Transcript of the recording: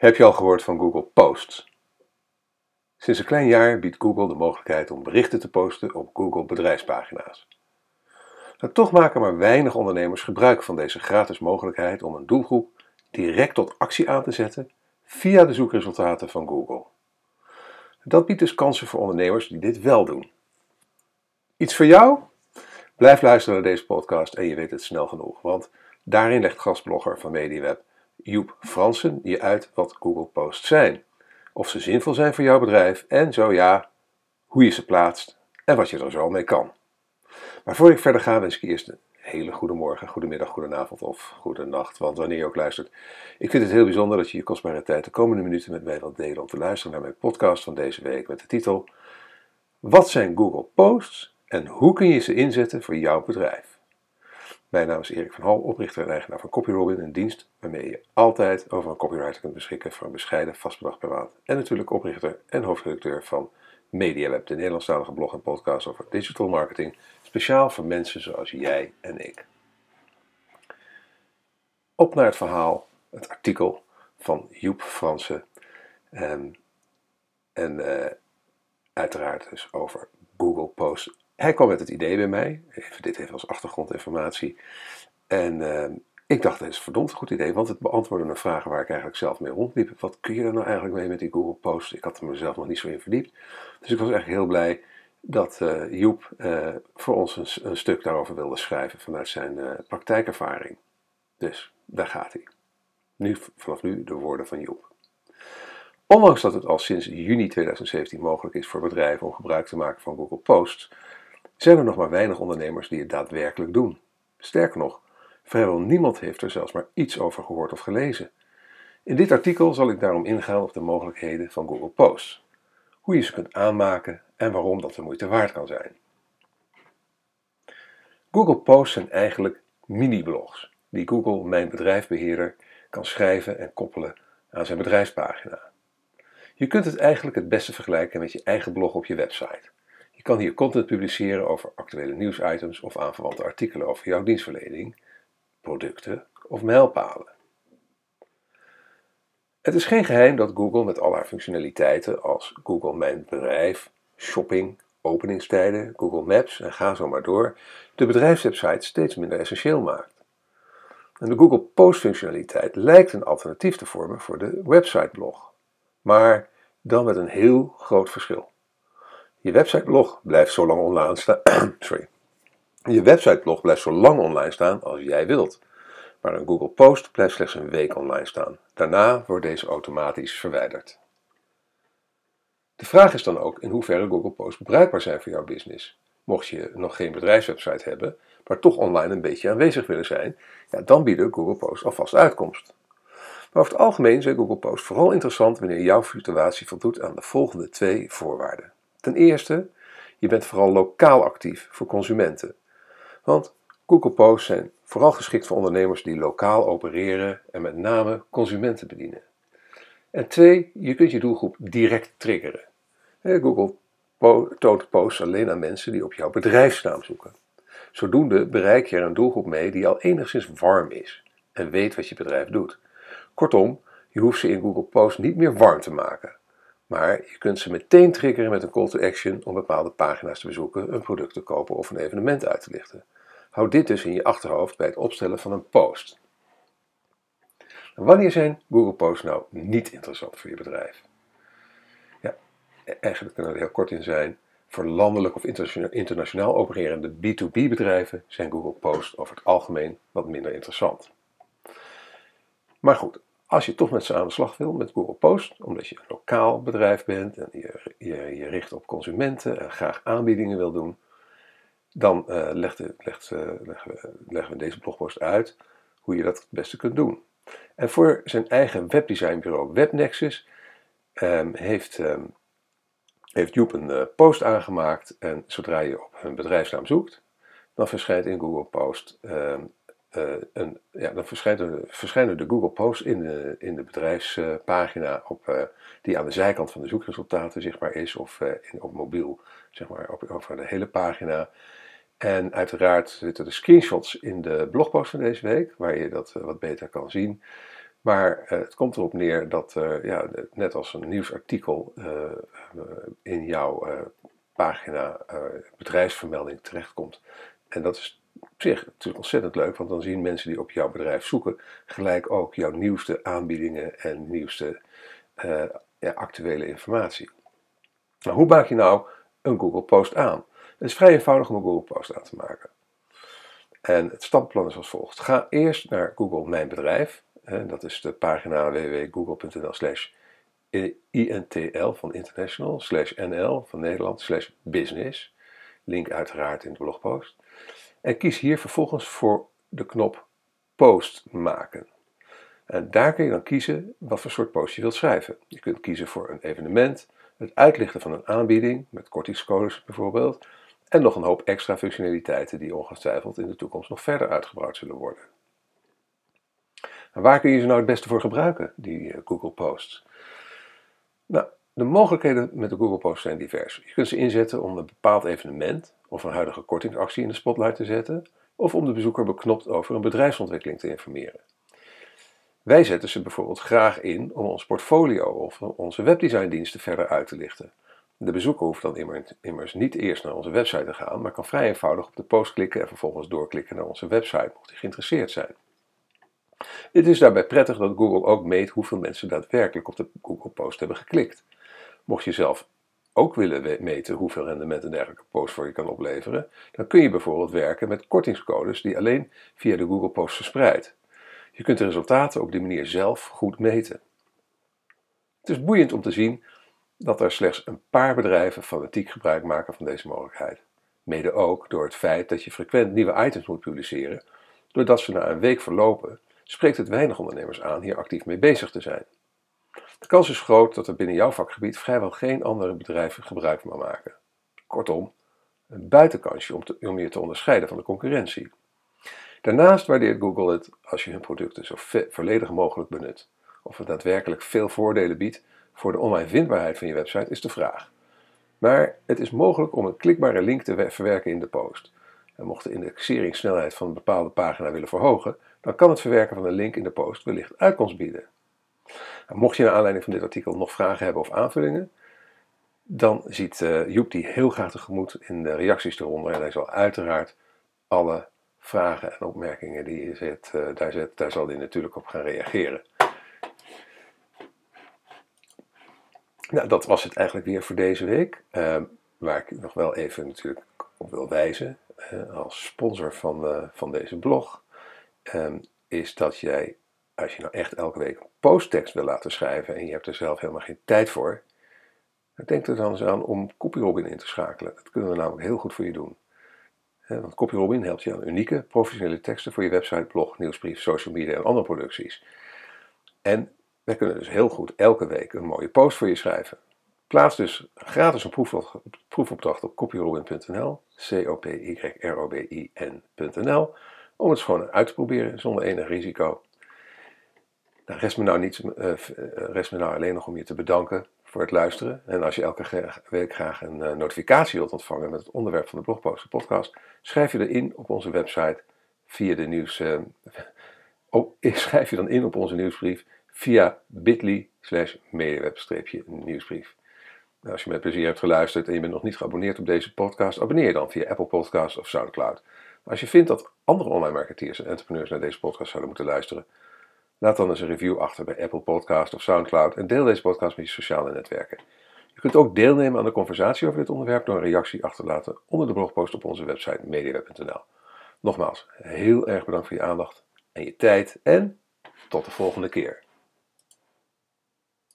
Heb je al gehoord van Google Posts? Sinds een klein jaar biedt Google de mogelijkheid om berichten te posten op Google bedrijfspagina's. Maar toch maken maar weinig ondernemers gebruik van deze gratis mogelijkheid om een doelgroep direct tot actie aan te zetten via de zoekresultaten van Google. Dat biedt dus kansen voor ondernemers die dit wel doen. Iets voor jou? Blijf luisteren naar deze podcast en je weet het snel genoeg, want daarin legt gastblogger van MediaWeb Joep Fransen je uit wat Google Posts zijn, of ze zinvol zijn voor jouw bedrijf en zo ja, hoe je ze plaatst en wat je er zo mee kan. Maar voor ik verder ga wens ik je eerst een hele goede morgen, goedemiddag, goedenavond of goede nacht, want wanneer je ook luistert. Ik vind het heel bijzonder dat je je kostbare tijd de komende minuten met mij wilt delen om te luisteren naar mijn podcast van deze week met de titel Wat zijn Google Posts en hoe kun je ze inzetten voor jouw bedrijf? Mijn naam is Erik van Hal, oprichter en eigenaar van CopyRobin, een dienst waarmee je altijd over een copywriter kunt beschikken voor een bescheiden vast bedrag per maand. En natuurlijk oprichter en hoofdredacteur van MediaWeb, de Nederlandstalige blog en podcast over digital marketing, speciaal voor mensen zoals jij en ik. Op naar het verhaal, het artikel van Joep Fransen. Um, en uh, uiteraard dus over Google Posts hij kwam met het idee bij mij, even dit even als achtergrondinformatie. En uh, ik dacht, dat is een verdomd goed idee, want het beantwoordde een vraag waar ik eigenlijk zelf mee rondliep. Wat kun je er nou eigenlijk mee met die Google Post? Ik had er mezelf nog niet zo in verdiept. Dus ik was echt heel blij dat uh, Joep uh, voor ons een, stuk daarover wilde schrijven vanuit zijn praktijkervaring. Dus daar gaat hij. Nu, vanaf nu de woorden van Joep. Ondanks dat het al sinds juni 2017 mogelijk is voor bedrijven om gebruik te maken van Google Posts, zijn er nog maar weinig ondernemers die het daadwerkelijk doen. Sterker nog, vrijwel niemand heeft er zelfs maar iets over gehoord of gelezen. In dit artikel zal ik daarom ingaan op de mogelijkheden van Google Posts, hoe je ze kunt aanmaken en waarom dat de moeite waard kan zijn. Google Posts zijn eigenlijk mini-blogs die Google Mijn Bedrijfbeheerder kan schrijven en koppelen aan zijn bedrijfspagina. Je kunt het eigenlijk het beste vergelijken met je eigen blog op je website. Je kan hier content publiceren over actuele nieuwsitems of aanverwante artikelen over jouw dienstverlening, producten of mijlpalen. Het is geen geheim dat Google met al haar functionaliteiten als Google Mijn Bedrijf, Shopping, openingstijden, Google Maps en ga zo maar door, de bedrijfswebsite steeds minder essentieel maakt. En de Google Post functionaliteit lijkt een alternatief te vormen voor de websiteblog, maar dan met een heel groot verschil. Je websiteblog blijft zo lang online staan. Sorry. Je websiteblog blijft zo lang online staan als jij wilt. Maar een Google Post blijft slechts een week online staan. Daarna wordt deze automatisch verwijderd. De vraag is dan ook in hoeverre Google Posts bruikbaar zijn voor jouw business. Mocht je nog geen bedrijfswebsite hebben, maar toch online een beetje aanwezig willen zijn, ja, dan bieden Google Posts alvast uitkomst. Maar over het algemeen zijn Google Posts vooral interessant wanneer jouw situatie voldoet aan de volgende twee voorwaarden. Ten eerste, je bent vooral lokaal actief voor consumenten. Want Google Posts zijn vooral geschikt voor ondernemers die lokaal opereren en met name consumenten bedienen. En twee, je kunt je doelgroep direct triggeren. Google toont posts alleen aan mensen die op jouw bedrijfsnaam zoeken. Zodoende bereik je er een doelgroep mee die al enigszins warm is en weet wat je bedrijf doet. Kortom, je hoeft ze in Google Posts niet meer warm te maken. Maar je kunt ze meteen triggeren met een call to action om bepaalde pagina's te bezoeken, een product te kopen of een evenement uit te lichten. Houd dit dus in je achterhoofd bij het opstellen van een post. Wanneer zijn Google Posts nou niet interessant voor je bedrijf? Ja, eigenlijk kunnen we er heel kort in zijn. Voor landelijk of internationaal opererende B2B bedrijven zijn Google Posts over het algemeen wat minder interessant. Maar goed, als je toch met ze aan de slag wil met Google Post, omdat je een lokaal bedrijf bent en je je, je richt op consumenten en graag aanbiedingen wil doen, dan legt, uh, leggen, we, deze blogpost uit hoe je dat het beste kunt doen. En voor zijn eigen webdesignbureau WebNexus um, heeft, um, heeft Joep een uh, post aangemaakt en zodra je op een bedrijfsnaam zoekt, dan verschijnt in Google Post um, uh, een, ja, dan verschijnen, de Google Posts in de, in de bedrijfspagina op, uh, die aan de zijkant van de zoekresultaten zichtbaar is of uh, in, op mobiel zeg maar, op, over de hele pagina. En uiteraard zitten de screenshots in de blogpost van deze week, waar je dat wat beter kan zien. Maar het komt erop neer dat, ja, net als een nieuwsartikel in jouw pagina bedrijfsvermelding terechtkomt. En dat is op zich natuurlijk ontzettend leuk, want dan zien mensen die op jouw bedrijf zoeken gelijk ook jouw nieuwste aanbiedingen en nieuwste ja, actuele informatie. Nou, hoe maak je nou een Google Post aan? Het is vrij eenvoudig om een Google Post aan te maken. En het stappenplan is als volgt. Ga eerst naar Google Mijn Bedrijf. Dat is de pagina www.google.nl slash intl van international, slash nl van Nederland, slash business. Link uiteraard in de blogpost. En kies hier vervolgens voor de knop post maken. En daar kun je dan kiezen wat voor soort post je wilt schrijven. Je kunt kiezen voor een evenement, het uitlichten van een aanbieding, met kortingscodes bijvoorbeeld, en nog een hoop extra functionaliteiten die ongetwijfeld in de toekomst nog verder uitgebreid zullen worden. En waar kun je ze nou het beste voor gebruiken, die eh, Google Posts? Nou, de mogelijkheden met de Google Posts zijn divers. Je kunt ze inzetten om een bepaald evenement of een huidige kortingsactie in de spotlight te zetten, of om de bezoeker beknopt over een bedrijfsontwikkeling te informeren. Wij zetten ze bijvoorbeeld graag in om ons portfolio of onze webdesigndiensten verder uit te lichten. De bezoeker hoeft dan immers niet eerst naar onze website te gaan, maar kan vrij eenvoudig op de post klikken en vervolgens doorklikken naar onze website, mocht hij geïnteresseerd zijn. Het is daarbij prettig dat Google ook meet hoeveel mensen daadwerkelijk op de Google Post hebben geklikt. Mocht je zelf ook willen meten hoeveel rendement een dergelijke post voor je kan opleveren, dan kun je bijvoorbeeld werken met kortingscodes die alleen via de Google Post verspreidt. Je kunt de resultaten op die manier zelf goed meten. Het is boeiend om te zien dat er slechts een paar bedrijven fanatiek gebruik maken van deze mogelijkheid. Mede ook door het feit dat je frequent nieuwe items moet publiceren, doordat ze na een week verlopen, spreekt het weinig ondernemers aan hier actief mee bezig te zijn. De kans is groot dat er binnen jouw vakgebied vrijwel geen andere bedrijven gebruik van maken. Kortom, een buitenkansje om, om je te onderscheiden van de concurrentie. Daarnaast waardeert Google het als je hun producten zo volledig mogelijk benut. Of het daadwerkelijk veel voordelen biedt voor de online vindbaarheid van je website is de vraag. Maar het is mogelijk om een klikbare link te verwerken in de post. En mocht de indexeringssnelheid van een bepaalde pagina willen verhogen, dan kan het verwerken van een link in de post wellicht uitkomst bieden. En mocht je naar aanleiding van dit artikel nog vragen hebben of aanvullingen, dan ziet uh, Joep die heel graag tegemoet in de reacties eronder en hij zal uiteraard alle vragen en opmerkingen die je zet, uh, daar zet, daar zal hij natuurlijk op gaan reageren. Nou, dat was het eigenlijk weer voor deze week. Uh, waar ik nog wel even natuurlijk op wil wijzen, uh, als sponsor van, van deze blog, um, is dat jij, als je nou echt elke week een posttekst wil laten schrijven en je hebt er zelf helemaal geen tijd voor, denk er dan eens aan om CopyRobin in te schakelen. Dat kunnen we namelijk heel goed voor je doen. Want CopyRobin helpt je aan unieke, professionele teksten voor je website, blog, nieuwsbrief, social media en andere producties. En wij kunnen dus heel goed elke week een mooie post voor je schrijven. Plaats dus gratis een proefopdracht op copyrobin.nl, C-O-P-Y-R-O-B-I-N.nl, om het gewoon uit te proberen zonder enig risico. Nou, rest, me nou niet, uh, rest me nou alleen nog om je te bedanken voor het luisteren. En als je elke week graag een uh, notificatie wilt ontvangen met het onderwerp van de blogpost podcast, schrijf je erin op onze website via de nieuws. Oh, schrijf je dan in op onze nieuwsbrief via bit.ly slash mediaweb-nieuwsbrief. Nou, als je met plezier hebt geluisterd en je bent nog niet geabonneerd op deze podcast, abonneer je dan via Apple Podcasts of Soundcloud. Als je vindt dat andere online marketeers en entrepreneurs naar deze podcast zouden moeten luisteren, laat dan eens een review achter bij Apple Podcasts of Soundcloud en deel deze podcast met je sociale netwerken. Je kunt ook deelnemen aan de conversatie over dit onderwerp door een reactie achter te laten onder de blogpost op onze website mediaweb.nl. Nogmaals, heel erg bedankt voor je aandacht en je tijd en tot de volgende keer.